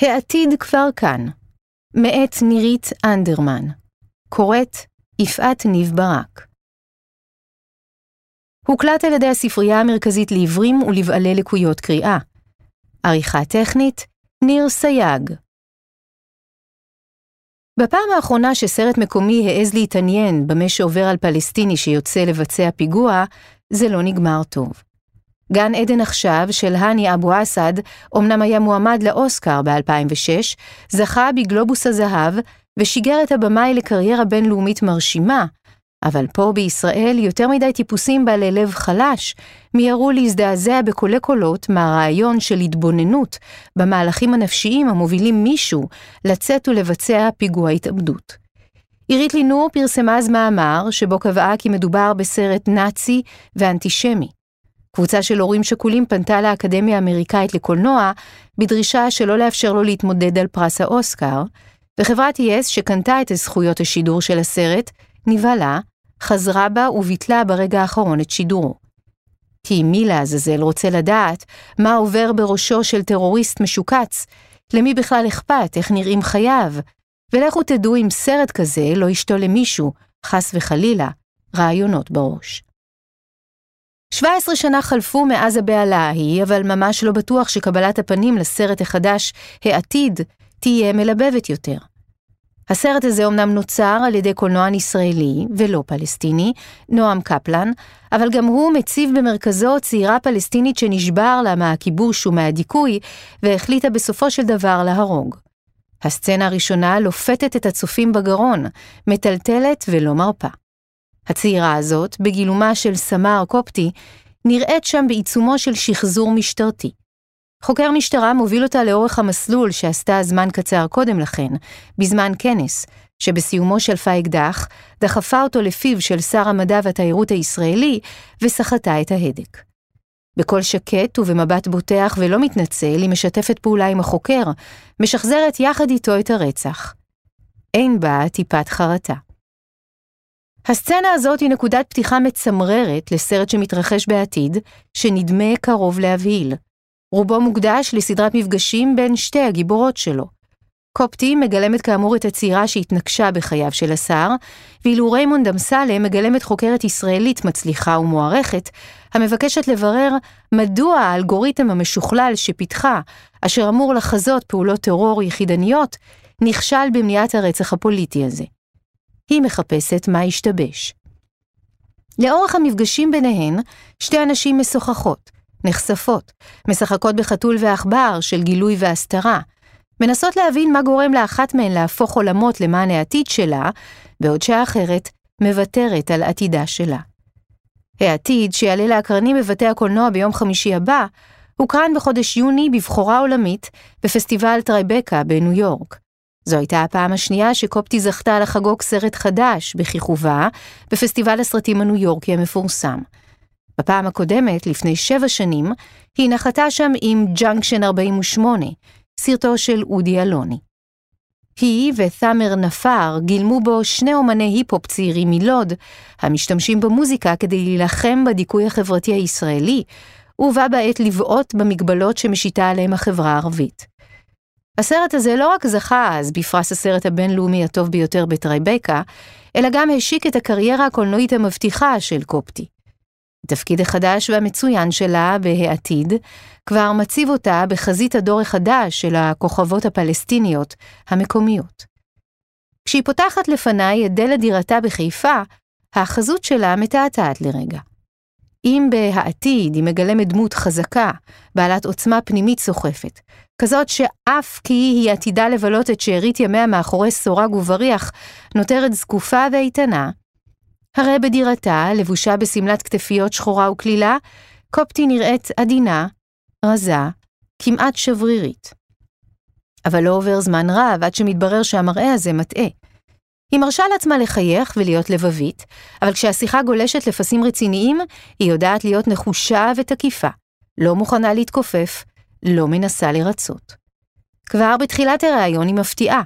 העתיד כבר כאן, מאת נירית אנדרמן, קוראת יפעת ניב ברק. הוקלט על ידי הספרייה המרכזית לעיוורים ולבעלי לקויות קריאה. עריכה טכנית, ניר סייג. בפעם האחרונה שסרט מקומי העז להתעניין במה שעובר על פלסטיני שיוצא לבצע פיגוע, זה לא נגמר טוב. גן עדן עכשיו של האני אבו אסד אמנם היה מועמד לאוסקר ב-2006, זכה בגלובוס הזהב ושיגר את הבמאי לקריירה בינלאומית מרשימה, אבל פה בישראל יותר מדי טיפוסים בעלי לב חלש מיהרו להזדעזע בקולי קולות מהרעיון של התבוננות במהלכים הנפשיים המובילים מישהו לצאת ולבצע פיגוע התאבדות. עירית לינור פרסמה אז מאמר שבו קבעה כי מדובר בסרט נאצי ואנטישמי. קבוצה של הורים שכולים פנתה לאקדמיה האמריקאית לקולנוע בדרישה שלא לאפשר לו להתמודד על פרס האוסקר, וחברת יס שקנתה את זכויות השידור של הסרט, נבהלה, חזרה בה וביטלה ברגע האחרון את שידורו. כי מי לעזאזל רוצה לדעת מה עובר בראשו של טרוריסט משוקץ, למי בכלל אכפת איך נראים חייו, ולכו תדעו אם סרט כזה לא ישתול למישהו, חס וחלילה, רעיונות בראש. 17 שנה חלפו מאז הבהלה ההיא, אבל ממש לא בטוח שקבלת הפנים לסרט החדש, העתיד, תהיה מלבבת יותר. הסרט הזה אומנם נוצר על ידי קולנוען ישראלי, ולא פלסטיני, נועם קפלן, אבל גם הוא מציב במרכזו צעירה פלסטינית שנשבר לה מהכיבוש ומהדיכוי, והחליטה בסופו של דבר להרוג. הסצנה הראשונה לופתת את הצופים בגרון, מטלטלת ולא מרפה. הצעירה הזאת, בגילומה של סמר קופטי, נראית שם בעיצומו של שחזור משטרתי. חוקר משטרה מוביל אותה לאורך המסלול שעשתה זמן קצר קודם לכן, בזמן כנס, שבסיומו שלפה אקדח, דחפה אותו לפיו של שר המדע והתיירות הישראלי, וסחטה את ההדק. בקול שקט ובמבט בוטח ולא מתנצל, היא משתפת פעולה עם החוקר, משחזרת יחד איתו את הרצח. אין בה טיפת חרטה. הסצנה הזאת היא נקודת פתיחה מצמררת לסרט שמתרחש בעתיד, שנדמה קרוב להבהיל. רובו מוקדש לסדרת מפגשים בין שתי הגיבורות שלו. קופטי מגלמת כאמור את הצעירה שהתנקשה בחייו של השר, ואילו ריימונד אמסלם מגלמת חוקרת ישראלית מצליחה ומוערכת, המבקשת לברר מדוע האלגוריתם המשוכלל שפיתחה, אשר אמור לחזות פעולות טרור יחידניות, נכשל במניעת הרצח הפוליטי הזה. היא מחפשת מה השתבש. לאורך המפגשים ביניהן, שתי הנשים משוחחות, נחשפות, משחקות בחתול ועכבר של גילוי והסתרה, מנסות להבין מה גורם לאחת מהן להפוך עולמות למען העתיד שלה, בעוד שהאחרת מוותרת על עתידה שלה. העתיד, שיעלה לאקרנים בבתי הקולנוע ביום חמישי הבא, הוקרן בחודש יוני בבכורה עולמית בפסטיבל טרייבקה בניו יורק. זו הייתה הפעם השנייה שקופטי זכתה לחגוג סרט חדש, בכיכובה, בפסטיבל הסרטים הניו יורקי המפורסם. בפעם הקודמת, לפני שבע שנים, היא נחתה שם עם ג'אנקשן 48, סרטו של אודי אלוני. היא ותאמר נפאר גילמו בו שני אומני היפ-הופ צעירים מלוד, המשתמשים במוזיקה כדי להילחם בדיכוי החברתי הישראלי, ובה בעת לבעוט במגבלות שמשיתה עליהם החברה הערבית. הסרט הזה לא רק זכה אז בפרס הסרט הבינלאומי הטוב ביותר בטרייבקה, אלא גם השיק את הקריירה הקולנועית המבטיחה של קופטי. התפקיד החדש והמצוין שלה בהעתיד כבר מציב אותה בחזית הדור החדש של הכוכבות הפלסטיניות המקומיות. כשהיא פותחת לפניי את דלת דירתה בחיפה, החזות שלה מתעתעת לרגע. אם בהעתיד היא מגלמת דמות חזקה, בעלת עוצמה פנימית סוחפת, כזאת שאף כי היא עתידה לבלות את שארית ימיה מאחורי סורג ובריח, נותרת זקופה ואיתנה, הרי בדירתה, לבושה בשמלת כתפיות שחורה וקלילה, קופטי נראית עדינה, רזה, כמעט שברירית. אבל לא עובר זמן רב עד שמתברר שהמראה הזה מטעה. היא מרשה לעצמה לחייך ולהיות לבבית, אבל כשהשיחה גולשת לפסים רציניים, היא יודעת להיות נחושה ותקיפה, לא מוכנה להתכופף, לא מנסה לרצות. כבר בתחילת הראיון היא מפתיעה.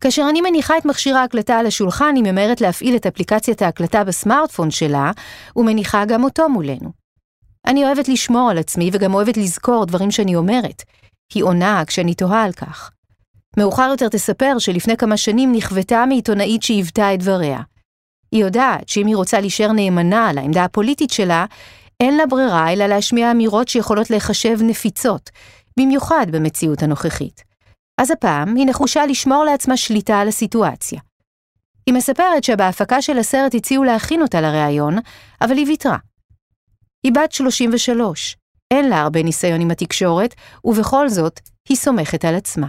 כאשר אני מניחה את מכשיר ההקלטה על השולחן, היא ממהרת להפעיל את אפליקציית ההקלטה בסמארטפון שלה, ומניחה גם אותו מולנו. אני אוהבת לשמור על עצמי וגם אוהבת לזכור דברים שאני אומרת. היא עונה כשאני תוהה על כך. מאוחר יותר תספר שלפני כמה שנים נכוותה מעיתונאית שהיוותה את דבריה. היא יודעת שאם היא רוצה להישאר נאמנה לעמדה הפוליטית שלה, אין לה ברירה אלא להשמיע אמירות שיכולות להיחשב נפיצות, במיוחד במציאות הנוכחית. אז הפעם היא נחושה לשמור לעצמה שליטה על הסיטואציה. היא מספרת שבהפקה של הסרט הציעו להכין אותה לראיון, אבל היא ויתרה. היא בת 33, אין לה הרבה ניסיון עם התקשורת, ובכל זאת, היא סומכת על עצמה.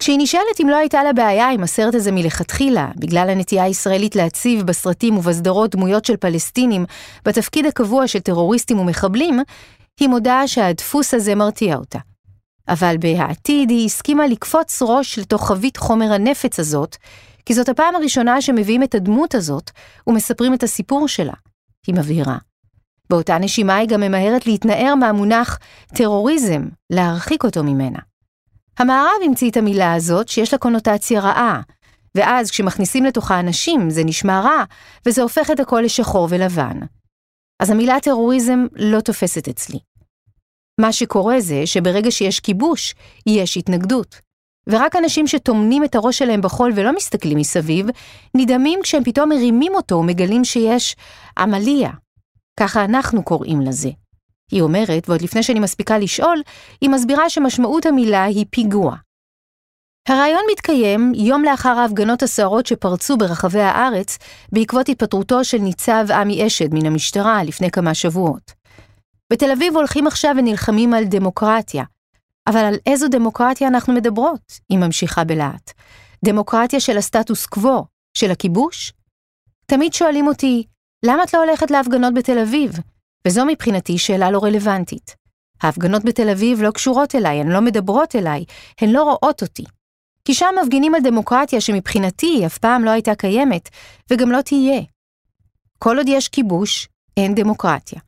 כשהיא נשאלת אם לא הייתה לה בעיה עם הסרט הזה מלכתחילה, בגלל הנטייה הישראלית להציב בסרטים ובסדרות דמויות של פלסטינים בתפקיד הקבוע של טרוריסטים ומחבלים, היא מודה שהדפוס הזה מרתיע אותה. אבל בעתיד היא הסכימה לקפוץ ראש לתוך חבית חומר הנפץ הזאת, כי זאת הפעם הראשונה שמביאים את הדמות הזאת ומספרים את הסיפור שלה, היא מבהירה. באותה נשימה היא גם ממהרת להתנער מהמונח טרוריזם, להרחיק אותו ממנה. המערב המציא את המילה הזאת שיש לה קונוטציה רעה, ואז כשמכניסים לתוכה אנשים זה נשמע רע, וזה הופך את הכל לשחור ולבן. אז המילה טרוריזם לא תופסת אצלי. מה שקורה זה שברגע שיש כיבוש, יש התנגדות. ורק אנשים שטומנים את הראש שלהם בחול ולא מסתכלים מסביב, נדהמים כשהם פתאום מרימים אותו ומגלים שיש עמליה. ככה אנחנו קוראים לזה. היא אומרת, ועוד לפני שאני מספיקה לשאול, היא מסבירה שמשמעות המילה היא פיגוע. הרעיון מתקיים יום לאחר ההפגנות הסוערות שפרצו ברחבי הארץ בעקבות התפטרותו של ניצב עמי אשד מן המשטרה לפני כמה שבועות. בתל אביב הולכים עכשיו ונלחמים על דמוקרטיה, אבל על איזו דמוקרטיה אנחנו מדברות? היא ממשיכה בלהט. דמוקרטיה של הסטטוס קוו, של הכיבוש? תמיד שואלים אותי, למה את לא הולכת להפגנות בתל אביב? וזו מבחינתי שאלה לא רלוונטית. ההפגנות בתל אביב לא קשורות אליי, הן לא מדברות אליי, הן לא רואות אותי. כי שם מפגינים על דמוקרטיה שמבחינתי אף פעם לא הייתה קיימת, וגם לא תהיה. כל עוד יש כיבוש, אין דמוקרטיה.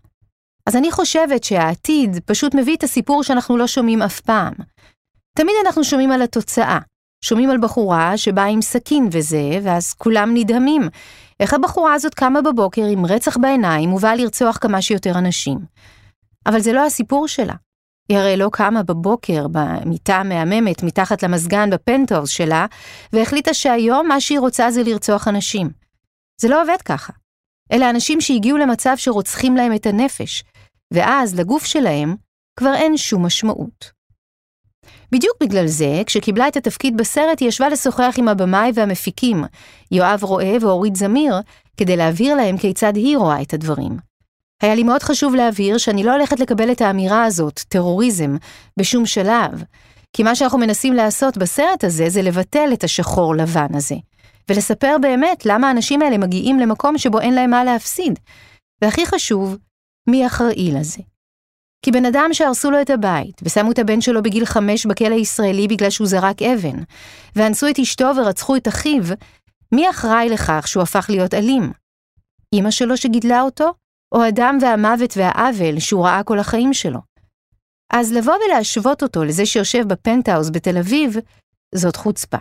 אז אני חושבת שהעתיד פשוט מביא את הסיפור שאנחנו לא שומעים אף פעם. תמיד אנחנו שומעים על התוצאה. שומעים על בחורה שבאה עם סכין וזה, ואז כולם נדהמים. איך הבחורה הזאת קמה בבוקר עם רצח בעיניים ובאה לרצוח כמה שיותר אנשים. אבל זה לא הסיפור שלה. היא הרי לא קמה בבוקר במיטה המהממת מתחת למזגן בפנטהאוז שלה, והחליטה שהיום מה שהיא רוצה זה לרצוח אנשים. זה לא עובד ככה. אלה אנשים שהגיעו למצב שרוצחים להם את הנפש, ואז לגוף שלהם כבר אין שום משמעות. בדיוק בגלל זה, כשקיבלה את התפקיד בסרט, היא ישבה לשוחח עם הבמאי והמפיקים, יואב רואה ואורית זמיר, כדי להבהיר להם כיצד היא רואה את הדברים. היה לי מאוד חשוב להבהיר שאני לא הולכת לקבל את האמירה הזאת, טרוריזם, בשום שלב, כי מה שאנחנו מנסים לעשות בסרט הזה זה לבטל את השחור לבן הזה, ולספר באמת למה האנשים האלה מגיעים למקום שבו אין להם מה להפסיד. והכי חשוב, מי אחראי לזה. כי בן אדם שהרסו לו את הבית, ושמו את הבן שלו בגיל חמש בכלא הישראלי בגלל שהוא זרק אבן, ואנסו את אשתו ורצחו את אחיו, מי אחראי לכך שהוא הפך להיות אלים? אמא שלו שגידלה אותו, או הדם והמוות והעוול שהוא ראה כל החיים שלו? אז לבוא ולהשוות אותו לזה שיושב בפנטהאוז בתל אביב, זאת חוצפה.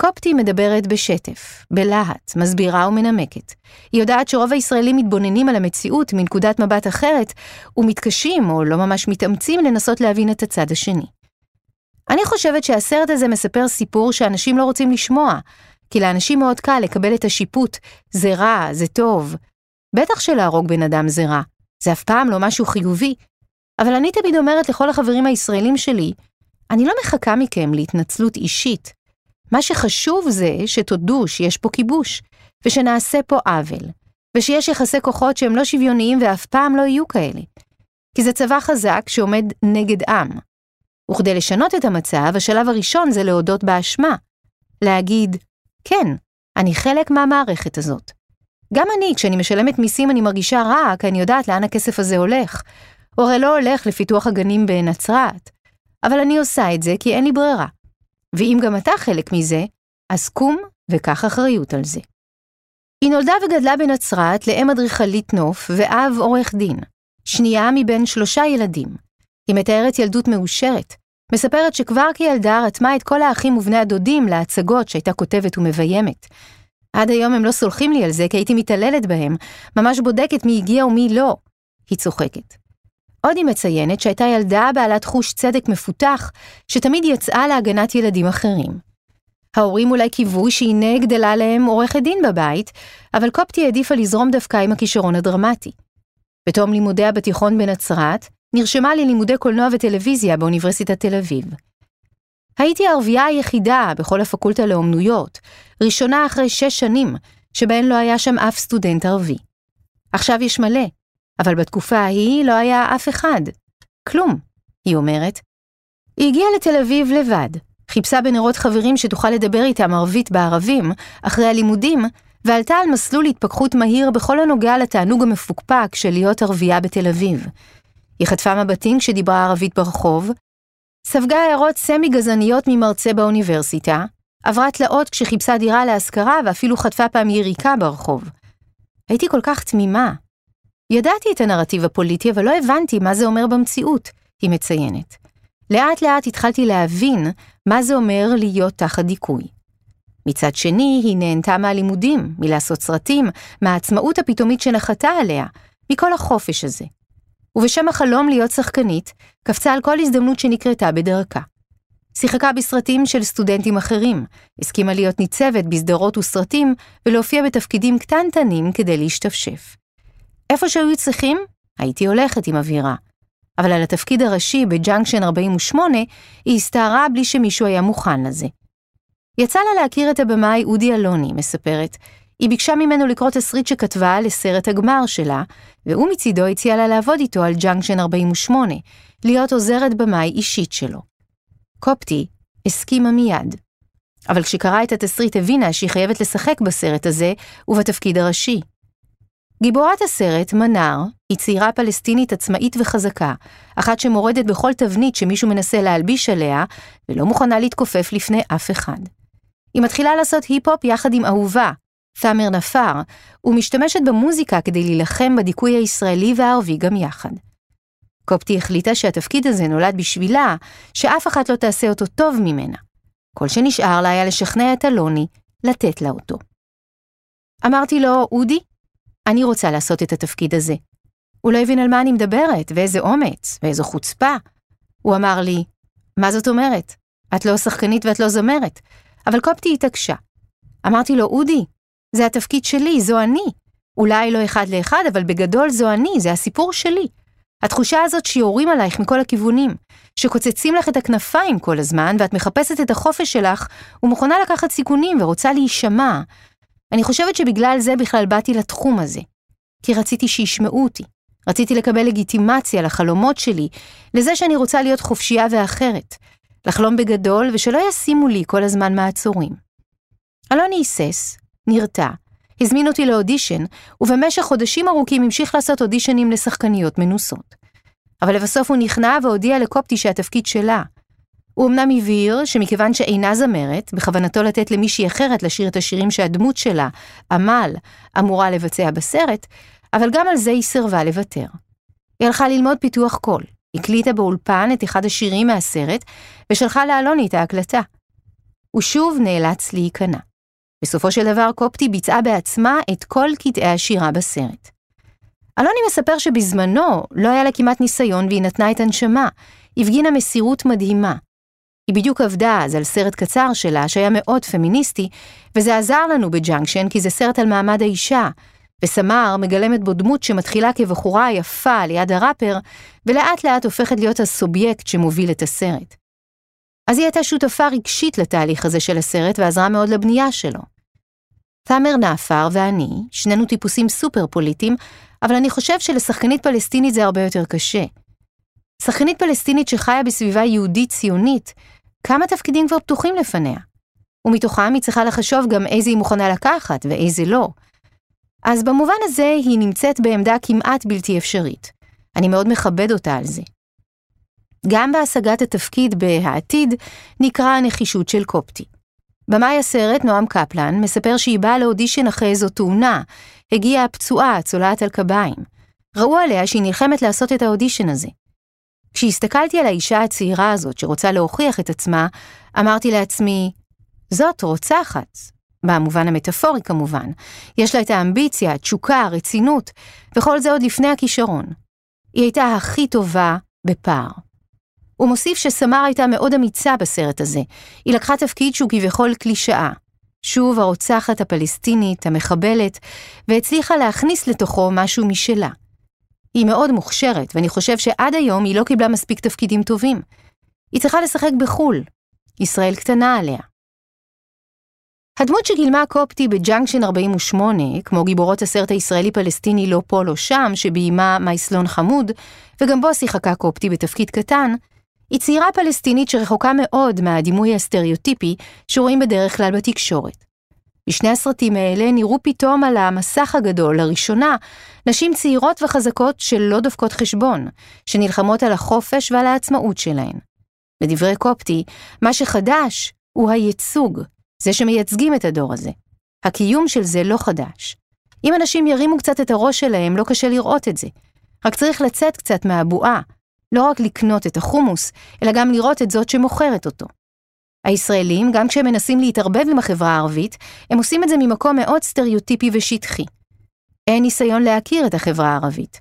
קופטי מדברת בשטף, בלהט, מסבירה ומנמקת. היא יודעת שרוב הישראלים מתבוננים על המציאות מנקודת מבט אחרת, ומתקשים או לא ממש מתאמצים לנסות להבין את הצד השני. אני חושבת שהסרט הזה מספר סיפור שאנשים לא רוצים לשמוע, כי לאנשים מאוד קל לקבל את השיפוט, זה רע, זה טוב. בטח שלהרוג בן אדם זה רע, זה אף פעם לא משהו חיובי. אבל אני תמיד אומרת לכל החברים הישראלים שלי, אני לא מחכה מכם להתנצלות אישית, מה שחשוב זה שתודו שיש פה כיבוש, ושנעשה פה עוול, ושיש יחסי כוחות שהם לא שוויוניים ואף פעם לא יהיו כאלה. כי זה צבא חזק שעומד נגד עם. וכדי לשנות את המצב, השלב הראשון זה להודות באשמה. להגיד, כן, אני חלק מהמערכת הזאת. גם אני, כשאני משלמת מיסים אני מרגישה רע, כי אני יודעת לאן הכסף הזה הולך. הוא הרי לא הולך לפיתוח הגנים בנצרת. אבל אני עושה את זה כי אין לי ברירה. ואם גם אתה חלק מזה, אז קום וקח אחריות על זה. היא נולדה וגדלה בנצרת לאם אדריכלית נוף ואב עורך דין, שנייה מבין שלושה ילדים. היא מתארת ילדות מאושרת, מספרת שכבר כילדה רתמה את כל האחים ובני הדודים להצגות שהייתה כותבת ומביימת. עד היום הם לא סולחים לי על זה כי הייתי מתעללת בהם, ממש בודקת מי הגיע ומי לא. היא צוחקת. עוד היא מציינת שהייתה ילדה בעלת חוש צדק מפותח, שתמיד יצאה להגנת ילדים אחרים. ההורים אולי קיוו שהנה גדלה להם עורכת דין בבית, אבל קופטי העדיפה לזרום דווקא עם הכישרון הדרמטי. בתום לימודיה בתיכון בנצרת, נרשמה ללימודי קולנוע וטלוויזיה באוניברסיטת תל אביב. הייתי הערבייה היחידה בכל הפקולטה לאומנויות, ראשונה אחרי שש שנים, שבהן לא היה שם אף סטודנט ערבי. עכשיו יש מלא, אבל בתקופה ההיא לא היה אף אחד. כלום, היא אומרת. היא הגיעה לתל אביב לבד, חיפשה בנרות חברים שתוכל לדבר איתם ערבית בערבים, אחרי הלימודים, ועלתה על מסלול התפכחות מהיר בכל הנוגע לתענוג המפוקפק של להיות ערבייה בתל אביב. היא חטפה מבטים כשדיברה ערבית ברחוב, ספגה הערות סמי-גזעניות ממרצה באוניברסיטה, עברה תלאות כשחיפשה דירה להשכרה ואפילו חטפה פעם יריקה ברחוב. הייתי כל כך תמימה. ידעתי את הנרטיב הפוליטי, אבל לא הבנתי מה זה אומר במציאות, היא מציינת. לאט לאט התחלתי להבין מה זה אומר להיות תחת דיכוי. מצד שני, היא נהנתה מהלימודים, מלעשות סרטים, מהעצמאות הפתאומית שנחתה עליה, מכל החופש הזה. ובשם החלום להיות שחקנית, קפצה על כל הזדמנות שנקרתה בדרכה. שיחקה בסרטים של סטודנטים אחרים, הסכימה להיות ניצבת בסדרות וסרטים, ולהופיע בתפקידים קטנטנים כדי להשתפשף. איפה שהיו צריכים, הייתי הולכת עם אווירה. אבל על התפקיד הראשי בג'אנקשן 48, היא הסתערה בלי שמישהו היה מוכן לזה. יצא לה להכיר את הבמאי אודי אלוני, מספרת. היא ביקשה ממנו לקרוא תסריט שכתבה לסרט הגמר שלה, והוא מצידו הציע לה לעבוד איתו על ג'אנקשן 48, להיות עוזרת במאי אישית שלו. קופטי הסכימה מיד. אבל כשקראה את התסריט הבינה שהיא חייבת לשחק בסרט הזה ובתפקיד הראשי. גיבורת הסרט, מנאר, היא צעירה פלסטינית עצמאית וחזקה, אחת שמורדת בכל תבנית שמישהו מנסה להלביש עליה, ולא מוכנה להתכופף לפני אף אחד. היא מתחילה לעשות היפ-הופ יחד עם אהובה, תאמר נפאר, ומשתמשת במוזיקה כדי להילחם בדיכוי הישראלי והערבי גם יחד. קופטי החליטה שהתפקיד הזה נולד בשבילה, שאף אחת לא תעשה אותו טוב ממנה. כל שנשאר לה היה לשכנע את אלוני לתת לה אותו. אמרתי לו, אודי, אני רוצה לעשות את התפקיד הזה. הוא לא הבין על מה אני מדברת, ואיזה אומץ, ואיזו חוצפה. הוא אמר לי, מה זאת אומרת? את לא שחקנית ואת לא זמרת. אבל קופטי התעקשה. אמרתי לו, אודי, זה התפקיד שלי, זו אני. אולי לא אחד לאחד, אבל בגדול זו אני, זה הסיפור שלי. התחושה הזאת שיורים עלייך מכל הכיוונים, שקוצצים לך את הכנפיים כל הזמן, ואת מחפשת את החופש שלך, ומוכנה לקחת סיכונים ורוצה להישמע. אני חושבת שבגלל זה בכלל באתי לתחום הזה. כי רציתי שישמעו אותי. רציתי לקבל לגיטימציה לחלומות שלי, לזה שאני רוצה להיות חופשייה ואחרת. לחלום בגדול, ושלא ישימו לי כל הזמן מעצורים. אלוני היסס, נרתע, הזמין אותי לאודישן, ובמשך חודשים ארוכים המשיך לעשות אודישנים לשחקניות מנוסות. אבל לבסוף הוא נכנע והודיע לקופטי שהתפקיד שלה. הוא אמנם הבהיר שמכיוון שאינה זמרת, בכוונתו לתת למישהי אחרת לשיר את השירים שהדמות שלה, עמל, אמורה לבצע בסרט, אבל גם על זה היא סירבה לוותר. היא הלכה ללמוד פיתוח קול, הקליטה באולפן את אחד השירים מהסרט, ושלחה לאלוני את ההקלטה. הוא שוב נאלץ להיכנע. בסופו של דבר קופטי ביצעה בעצמה את כל קטעי השירה בסרט. אלוני מספר שבזמנו לא היה לה כמעט ניסיון והיא נתנה את הנשמה, הפגינה מסירות מדהימה. היא בדיוק עבדה אז על סרט קצר שלה שהיה מאוד פמיניסטי, וזה עזר לנו בג'אנקשן כי זה סרט על מעמד האישה, וסמר מגלמת בו דמות שמתחילה כבחורה יפה ליד הראפר, ולאט לאט הופכת להיות הסובייקט שמוביל את הסרט. אז היא הייתה שותפה רגשית לתהליך הזה של הסרט ועזרה מאוד לבנייה שלו. תאמר נאפר ואני, שנינו טיפוסים סופר פוליטיים, אבל אני חושב שלשחקנית פלסטינית זה הרבה יותר קשה. שחקנית פלסטינית שחיה בסביבה יהודית ציונית, כמה תפקידים כבר פתוחים לפניה. ומתוכם היא צריכה לחשוב גם איזה היא מוכנה לקחת ואיזה לא. אז במובן הזה היא נמצאת בעמדה כמעט בלתי אפשרית. אני מאוד מכבד אותה על זה. גם בהשגת התפקיד ב"העתיד" נקרא הנחישות של קופטי. במאי הסרט, נועם קפלן, מספר שהיא באה לאודישן אחרי איזו תאונה, הגיעה פצועה, צולעת על קביים. ראו עליה שהיא נלחמת לעשות את האודישן הזה. כשהסתכלתי על האישה הצעירה הזאת שרוצה להוכיח את עצמה, אמרתי לעצמי, זאת רוצחת. במובן המטאפורי כמובן. יש לה את האמביציה, התשוקה, הרצינות, וכל זה עוד לפני הכישרון. היא הייתה הכי טובה בפער. הוא מוסיף שסמר הייתה מאוד אמיצה בסרט הזה. היא לקחה תפקיד שהוא כביכול קלישאה. שוב הרוצחת הפלסטינית, המחבלת, והצליחה להכניס לתוכו משהו משלה. היא מאוד מוכשרת, ואני חושב שעד היום היא לא קיבלה מספיק תפקידים טובים. היא צריכה לשחק בחו"ל. ישראל קטנה עליה. הדמות שגילמה קופטי בג'אנקשן 48, כמו גיבורות הסרט הישראלי-פלסטיני לא פה לא שם, שביימה מייסלון חמוד, וגם בו שיחקה קופטי בתפקיד קטן, היא צעירה פלסטינית שרחוקה מאוד מהדימוי הסטריאוטיפי שרואים בדרך כלל בתקשורת. בשני הסרטים האלה נראו פתאום על המסך הגדול, לראשונה, נשים צעירות וחזקות שלא דופקות חשבון, שנלחמות על החופש ועל העצמאות שלהן. לדברי קופטי, מה שחדש הוא הייצוג, זה שמייצגים את הדור הזה. הקיום של זה לא חדש. אם אנשים ירימו קצת את הראש שלהם, לא קשה לראות את זה. רק צריך לצאת קצת מהבועה, לא רק לקנות את החומוס, אלא גם לראות את זאת שמוכרת אותו. הישראלים, גם כשהם מנסים להתערבב עם החברה הערבית, הם עושים את זה ממקום מאוד סטריאוטיפי ושטחי. אין ניסיון להכיר את החברה הערבית.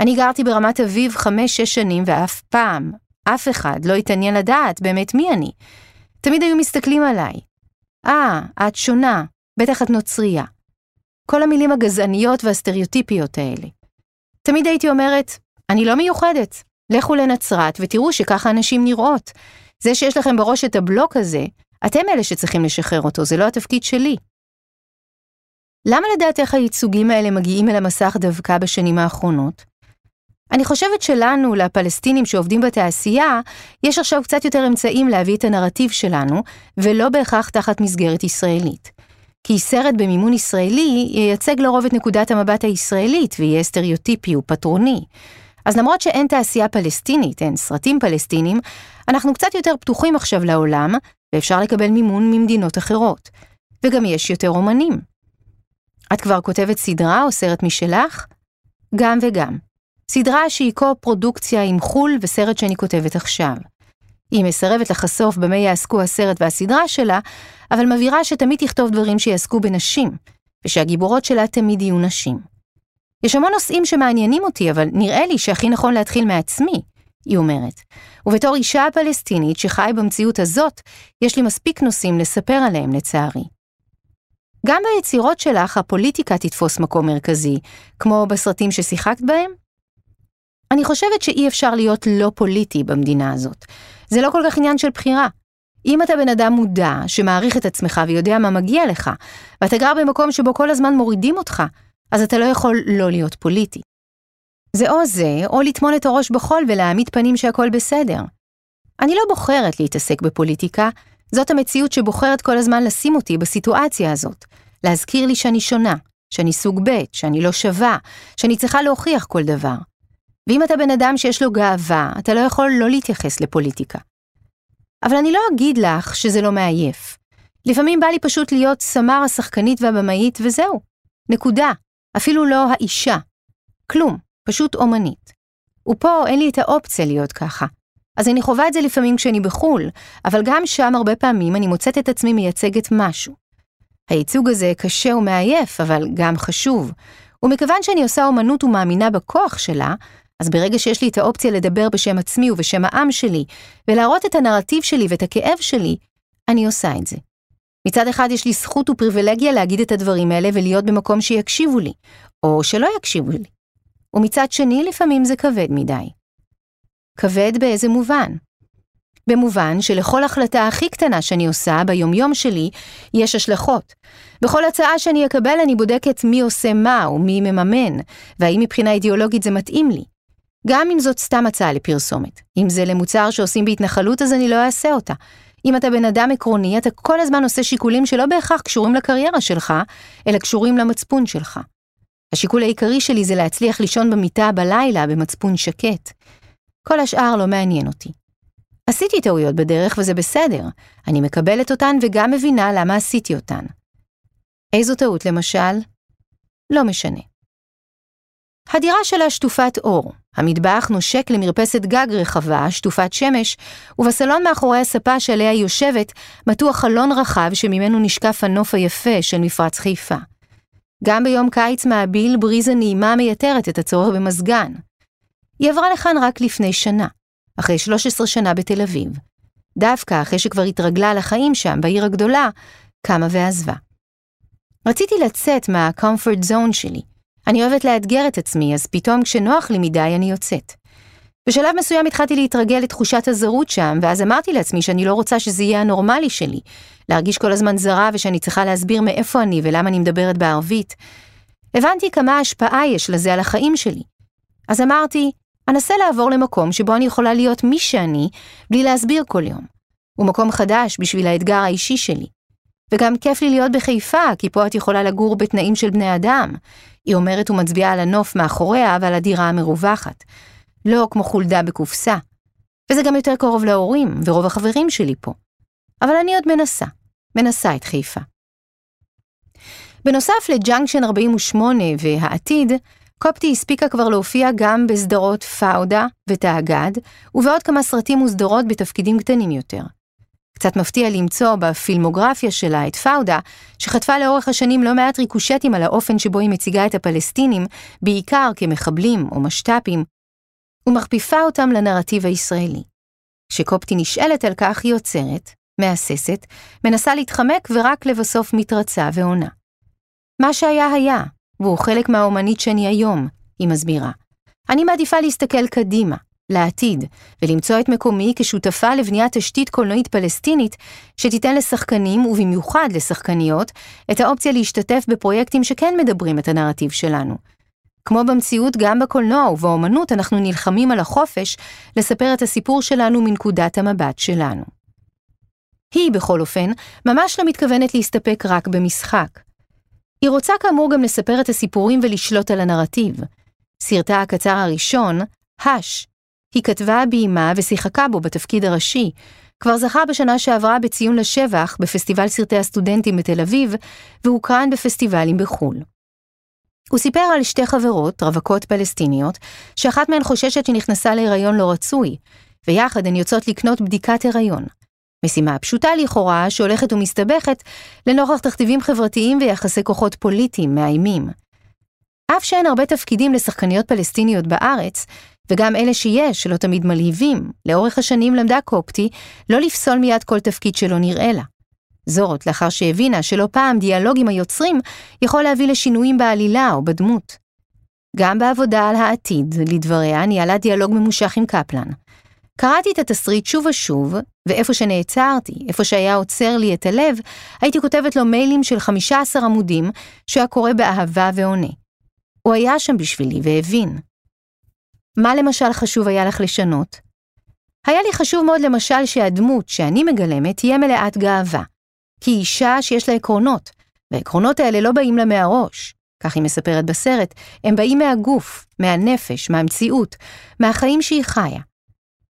אני גרתי ברמת אביב חמש-שש שנים ואף פעם, אף אחד לא התעניין לדעת באמת מי אני. תמיד היו מסתכלים עליי. אה, את שונה, בטח את נוצרייה. כל המילים הגזעניות והסטריאוטיפיות האלה. תמיד הייתי אומרת, אני לא מיוחדת, לכו לנצרת ותראו שככה אנשים נראות. זה שיש לכם בראש את הבלוק הזה, אתם אלה שצריכים לשחרר אותו, זה לא התפקיד שלי. למה לדעתך הייצוגים האלה מגיעים אל המסך דווקא בשנים האחרונות? אני חושבת שלנו, לפלסטינים שעובדים בתעשייה, יש עכשיו קצת יותר אמצעים להביא את הנרטיב שלנו, ולא בהכרח תחת מסגרת ישראלית. כי סרט במימון ישראלי ייצג לרוב את נקודת המבט הישראלית ויהיה סטריאוטיפי ופטרוני. אז למרות שאין תעשייה פלסטינית, אין סרטים פלסטינים, אנחנו קצת יותר פתוחים עכשיו לעולם, ואפשר לקבל מימון ממדינות אחרות. וגם יש יותר אומנים. את כבר כותבת סדרה או סרט משלך? גם וגם. סדרה שהיא קו-פרודוקציה עם חו"ל וסרט שאני כותבת עכשיו. היא מסרבת לחשוף במה יעסקו הסרט והסדרה שלה, אבל מבהירה שתמיד תכתוב דברים שיעסקו בנשים, ושהגיבורות שלה תמיד יהיו נשים. יש המון נושאים שמעניינים אותי, אבל נראה לי שהכי נכון להתחיל מעצמי, היא אומרת. ובתור אישה פלסטינית שחי במציאות הזאת, יש לי מספיק נושאים לספר עליהם לצערי. גם ביצירות שלך הפוליטיקה תתפוס מקום מרכזי, כמו בסרטים ששיחקת בהם? אני חושבת שאי אפשר להיות לא פוליטי במדינה הזאת. זה לא כל כך עניין של בחירה. אם אתה בן אדם מודע, שמעריך את עצמך ויודע מה מגיע לך, ואתה גר במקום שבו כל הזמן מורידים אותך, אז אתה לא יכול לא להיות פוליטי. זה או זה, או לטמון את הראש בחול ולהעמיד פנים שהכל בסדר. אני לא בוחרת להתעסק בפוליטיקה, זאת המציאות שבוחרת כל הזמן לשים אותי בסיטואציה הזאת, להזכיר לי שאני שונה, שאני סוג ב', שאני לא שווה, שאני צריכה להוכיח כל דבר. ואם אתה בן אדם שיש לו גאווה, אתה לא יכול לא להתייחס לפוליטיקה. אבל אני לא אגיד לך שזה לא מעייף. לפעמים בא לי פשוט להיות סמר השחקנית והבמאית וזהו. נקודה. אפילו לא האישה. כלום, פשוט אומנית. ופה אין לי את האופציה להיות ככה. אז אני חווה את זה לפעמים כשאני בחו"ל, אבל גם שם הרבה פעמים אני מוצאת את עצמי מייצגת משהו. הייצוג הזה קשה ומעייף, אבל גם חשוב. ומכיוון שאני עושה אומנות ומאמינה בכוח שלה, אז ברגע שיש לי את האופציה לדבר בשם עצמי ובשם העם שלי, ולהראות את הנרטיב שלי ואת הכאב שלי, אני עושה את זה. מצד אחד יש לי זכות ופריבילגיה להגיד את הדברים האלה ולהיות במקום שיקשיבו לי, או שלא יקשיבו לי. ומצד שני, לפעמים זה כבד מדי. כבד באיזה מובן? במובן שלכל החלטה הכי קטנה שאני עושה ביומיום שלי, יש השלכות. בכל הצעה שאני אקבל אני בודקת מי עושה מה ומי מממן, והאם מבחינה אידיאולוגית זה מתאים לי. גם אם זאת סתם הצעה לפרסומת. אם זה למוצר שעושים בהתנחלות אז אני לא אעשה אותה. אם אתה בן אדם עקרוני, אתה כל הזמן עושה שיקולים שלא בהכרח קשורים לקריירה שלך, אלא קשורים למצפון שלך. השיקול העיקרי שלי זה להצליח לישון במיטה בלילה במצפון שקט. כל השאר לא מעניין אותי. עשיתי טעויות בדרך וזה בסדר, אני מקבלת אותן וגם מבינה למה עשיתי אותן. איזו טעות למשל? לא משנה. הדירה שלה שטופת אור, המטבח נושק למרפסת גג רחבה, שטופת שמש, ובסלון מאחורי הספה שעליה היא יושבת, מתוח חלון רחב שממנו נשקף הנוף היפה של מפרץ חיפה. גם ביום קיץ מעביל בריזה נעימה מייתרת את הצורך במזגן. היא עברה לכאן רק לפני שנה, אחרי 13 שנה בתל אביב. דווקא אחרי שכבר התרגלה לחיים שם, בעיר הגדולה, קמה ועזבה. רציתי לצאת מה-comfort zone שלי. אני אוהבת לאתגר את עצמי, אז פתאום כשנוח לי מדי אני יוצאת. בשלב מסוים התחלתי להתרגל לתחושת הזרות שם, ואז אמרתי לעצמי שאני לא רוצה שזה יהיה הנורמלי שלי, להרגיש כל הזמן זרה ושאני צריכה להסביר מאיפה אני ולמה אני מדברת בערבית. הבנתי כמה השפעה יש לזה על החיים שלי. אז אמרתי, אנסה לעבור למקום שבו אני יכולה להיות מי שאני, בלי להסביר כל יום. הוא מקום חדש בשביל האתגר האישי שלי. וגם כיף לי להיות בחיפה, כי פה את יכולה לגור בתנאים של בני אדם. היא אומרת ומצביעה על הנוף מאחוריה ועל הדירה המרווחת. לא כמו חולדה בקופסה. וזה גם יותר קרוב להורים, ורוב החברים שלי פה. אבל אני עוד מנסה, מנסה את חיפה. בנוסף לג'אנקשן 48 והעתיד, קופטי הספיקה כבר להופיע גם בסדרות פאודה ותאגד, ובעוד כמה סרטים וסדרות בתפקידים קטנים יותר. קצת מפתיע למצוא בפילמוגרפיה שלה את פאודה, שחטפה לאורך השנים לא מעט ריקושטים על האופן שבו היא מציגה את הפלסטינים, בעיקר כמחבלים או משת"פים, ומכפיפה אותם לנרטיב הישראלי. כשקופטי נשאלת על כך, היא עוצרת, מהססת, מנסה להתחמק ורק לבסוף מתרצה ועונה. מה שהיה היה, והוא חלק מהאומנית שאני היום, היא מסבירה. אני מעדיפה להסתכל קדימה, לעתיד, ולמצוא את מקומי כשותפה לבניית תשתית קולנועית פלסטינית שתיתן לשחקנים, ובמיוחד לשחקניות, את האופציה להשתתף בפרויקטים שכן מדברים את הנרטיב שלנו. כמו במציאות, גם בקולנוע ובאומנות אנחנו נלחמים על החופש לספר את הסיפור שלנו מנקודת המבט שלנו. היא, בכל אופן, ממש לא מתכוונת להסתפק רק במשחק. היא רוצה כאמור גם לספר את הסיפורים ולשלוט על הנרטיב. סרטה הקצר הראשון, הש, היא כתבה, ביימה ושיחקה בו בתפקיד הראשי, כבר זכה בשנה שעברה בציון לשבח בפסטיבל סרטי הסטודנטים בתל אביב, והוקרן בפסטיבלים בחו"ל. הוא סיפר על שתי חברות, רווקות פלסטיניות, שאחת מהן חוששת שנכנסה להיריון לא רצוי, ויחד הן יוצאות לקנות בדיקת הריון. משימה פשוטה לכאורה, שהולכת ומסתבכת, לנוכח תכתיבים חברתיים ויחסי כוחות פוליטיים מאיימים. אף שאין הרבה תפקידים לשחקניות פלסטיניות בארץ, וגם אלה שיש, שלא תמיד מלהיבים, לאורך השנים למדה קופטי לא לפסול מיד כל תפקיד שלא נראה לה. זאת לאחר שהבינה שלא פעם דיאלוג עם היוצרים יכול להביא לשינויים בעלילה או בדמות. גם בעבודה על העתיד, לדבריה, ניהלה דיאלוג ממושך עם קפלן. קראתי את התסריט שוב ושוב, ואיפה שנעצרתי, איפה שהיה עוצר לי את הלב, הייתי כותבת לו מיילים של 15 עמודים, שהיה קורא באהבה ועונה. הוא היה שם בשבילי והבין. מה למשל חשוב היה לך לשנות? היה לי חשוב מאוד למשל שהדמות שאני מגלמת תהיה מלאת גאווה. היא אישה שיש לה עקרונות, והעקרונות האלה לא באים לה מהראש, כך היא מספרת בסרט, הם באים מהגוף, מהנפש, מהמציאות, מהחיים שהיא חיה.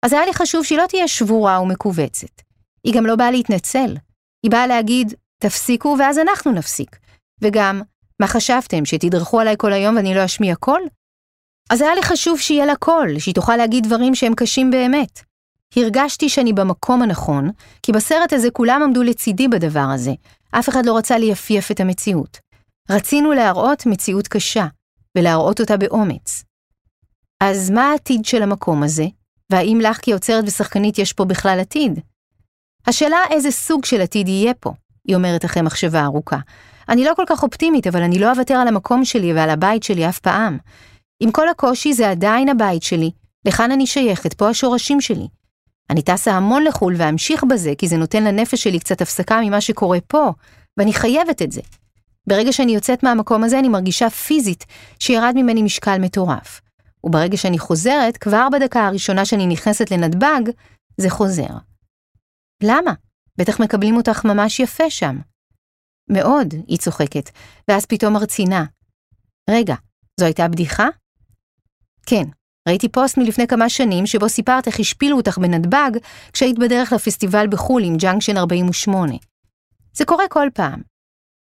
אז היה לי חשוב שהיא לא תהיה שבורה ומכווצת. היא גם לא באה להתנצל. היא באה להגיד, תפסיקו ואז אנחנו נפסיק. וגם, מה חשבתם, שתדרכו עליי כל היום ואני לא אשמיע קול? אז היה לי חשוב שיהיה לה קול, שהיא תוכל להגיד דברים שהם קשים באמת. הרגשתי שאני במקום הנכון, כי בסרט הזה כולם עמדו לצידי בדבר הזה, אף אחד לא רצה ליפייף את המציאות. רצינו להראות מציאות קשה, ולהראות אותה באומץ. אז מה העתיד של המקום הזה? והאם לך כיוצרת ושחקנית יש פה בכלל עתיד? השאלה איזה סוג של עתיד יהיה פה, היא אומרת אחרי מחשבה ארוכה. אני לא כל כך אופטימית, אבל אני לא אוותר על המקום שלי ועל הבית שלי אף פעם. עם כל הקושי זה עדיין הבית שלי, לכאן אני שייכת, פה השורשים שלי. אני טסה המון לחו"ל ואמשיך בזה, כי זה נותן לנפש שלי קצת הפסקה ממה שקורה פה, ואני חייבת את זה. ברגע שאני יוצאת מהמקום הזה, אני מרגישה פיזית שירד ממני משקל מטורף. וברגע שאני חוזרת, כבר בדקה הראשונה שאני נכנסת לנתב"ג, זה חוזר. למה? בטח מקבלים אותך ממש יפה שם. מאוד, היא צוחקת, ואז פתאום מרצינה. רגע, זו הייתה בדיחה? כן, ראיתי פוסט מלפני כמה שנים שבו סיפרת איך השפילו אותך בנתב"ג כשהיית בדרך לפסטיבל בחו"ל עם ג'אנקשן 48. זה קורה כל פעם.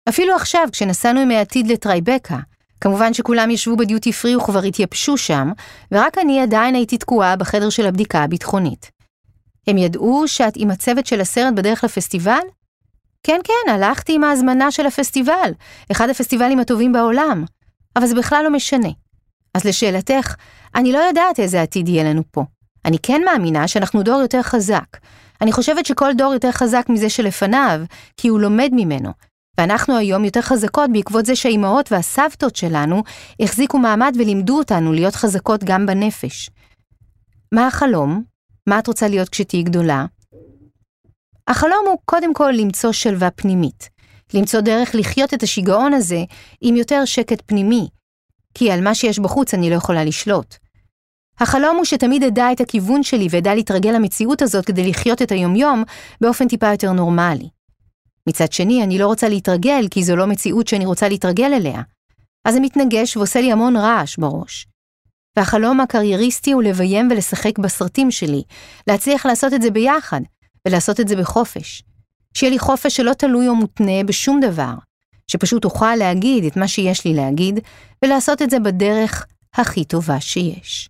אפילו עכשיו, כשנסענו עם העתיד לטרייבקה, כמובן שכולם ישבו בדיוטי פרי וכבר התייבשו שם, ורק אני עדיין הייתי תקועה בחדר של הבדיקה הביטחונית. הם ידעו שאת עם הצוות של הסרט בדרך לפסטיבל? כן, כן, הלכתי עם ההזמנה של הפסטיבל, אחד הפסטיבלים הטובים בעולם, אבל זה בכלל לא משנה. אז לשאלתך, אני לא יודעת איזה עתיד יהיה לנו פה. אני כן מאמינה שאנחנו דור יותר חזק. אני חושבת שכל דור יותר חזק מזה שלפניו, כי הוא לומד ממנו. ואנחנו היום יותר חזקות בעקבות זה שהאימהות והסבתות שלנו החזיקו מעמד ולימדו אותנו להיות חזקות גם בנפש. מה החלום? מה את רוצה להיות כשתהיי גדולה? החלום הוא קודם כל למצוא שלווה פנימית. למצוא דרך לחיות את השיגעון הזה עם יותר שקט פנימי, כי על מה שיש בחוץ אני לא יכולה לשלוט. החלום הוא שתמיד אדע את הכיוון שלי ואדע להתרגל למציאות הזאת כדי לחיות את היומיום באופן טיפה יותר נורמלי. מצד שני, אני לא רוצה להתרגל כי זו לא מציאות שאני רוצה להתרגל אליה. אז זה מתנגש ועושה לי המון רעש בראש. והחלום הקרייריסטי הוא לביים ולשחק בסרטים שלי, להצליח לעשות את זה ביחד, ולעשות את זה בחופש. שיהיה לי חופש שלא תלוי או מותנה בשום דבר, שפשוט אוכל להגיד את מה שיש לי להגיד, ולעשות את זה בדרך הכי טובה שיש.